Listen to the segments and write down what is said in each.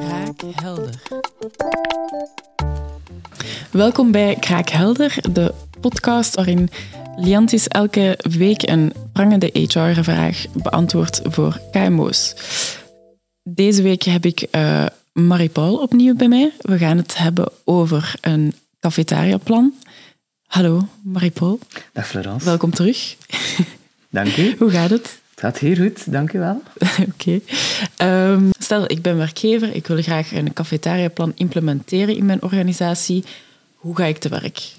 Kraakhelder. Welkom bij Kraakhelder, de podcast waarin Liantis elke week een prangende HR-vraag beantwoordt voor KMO's. Deze week heb ik uh, Marie-Paul opnieuw bij mij. We gaan het hebben over een cafetariaplan. Hallo, Marie-Paul. Dag Florence. Welkom terug. Dank u. Hoe gaat het? Het gaat heel goed, dank u wel. Oké. Um, stel, ik ben werkgever, ik wil graag een cafetariaplan implementeren in mijn organisatie. Hoe ga ik te werk?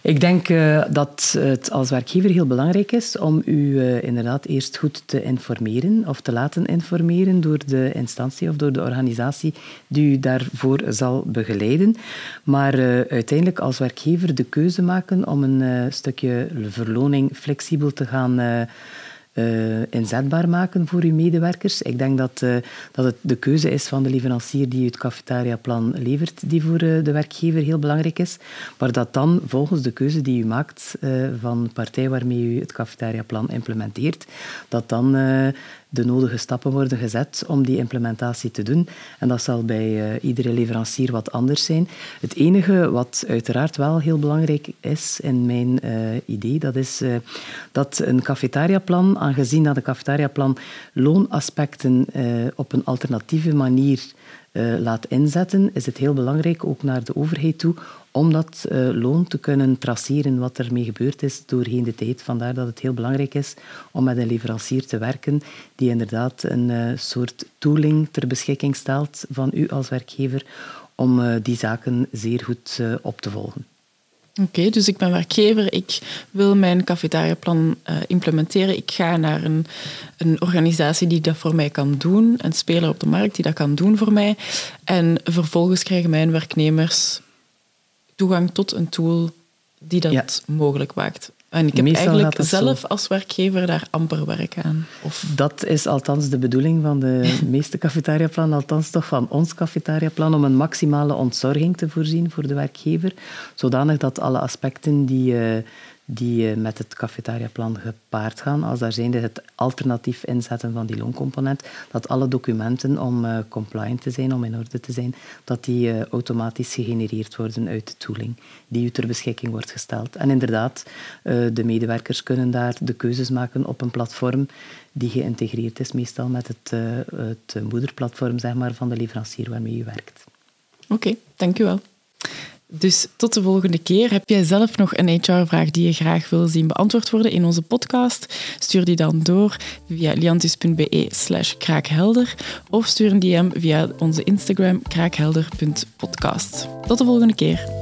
Ik denk uh, dat het als werkgever heel belangrijk is om u uh, inderdaad eerst goed te informeren of te laten informeren door de instantie of door de organisatie die u daarvoor zal begeleiden. Maar uh, uiteindelijk als werkgever de keuze maken om een stukje verloning flexibel te gaan uh, inzetbaar maken voor uw medewerkers. Ik denk dat, uh, dat het de keuze is van de leverancier die het cafetariaplan levert, die voor uh, de werkgever heel belangrijk is. Maar dat dan volgens de keuze die u maakt van de partij waarmee u het cafetariaplan implementeert, dat dan de nodige stappen worden gezet om die implementatie te doen. En dat zal bij iedere leverancier wat anders zijn. Het enige wat uiteraard wel heel belangrijk is in mijn idee, dat is dat een cafetariaplan, aangezien dat een cafetariaplan loonaspecten op een alternatieve manier laat inzetten, is het heel belangrijk, ook naar de overheid toe, om dat uh, loon te kunnen traceren wat ermee gebeurd is doorheen de tijd. Vandaar dat het heel belangrijk is om met een leverancier te werken die inderdaad een soort tooling ter beschikking stelt van u als werkgever om die zaken zeer goed op te volgen. Oké, okay, dus ik ben werkgever, ik wil mijn cafetariaplan uh, implementeren. Ik ga naar een, een organisatie die dat voor mij kan doen, een speler op de markt die dat kan doen voor mij. En vervolgens krijgen mijn werknemers toegang tot een tool die dat ja. mogelijk maakt. En ik heb Meestal eigenlijk zelf zo. als werkgever daar amper werk aan. Of... Dat is althans de bedoeling van de meeste cafetariaplannen, althans toch van ons cafetariaplan, om een maximale ontzorging te voorzien voor de werkgever, zodanig dat alle aspecten die... Uh, die met het cafetariaplan gepaard gaan, als daar zijnde het alternatief inzetten van die looncomponent, dat alle documenten om uh, compliant te zijn, om in orde te zijn, dat die uh, automatisch gegenereerd worden uit de tooling die u ter beschikking wordt gesteld. En inderdaad, de medewerkers kunnen daar de keuzes maken op een platform die geïntegreerd is, meestal met het, het moederplatform zeg maar, van de leverancier waarmee u werkt. Oké, dank u wel. Dus tot de volgende keer. Heb jij zelf nog een HR-vraag die je graag wil zien beantwoord worden in onze podcast? Stuur die dan door via liantis.be slash kraakhelder of stuur een DM via onze Instagram kraakhelder.podcast. Tot de volgende keer.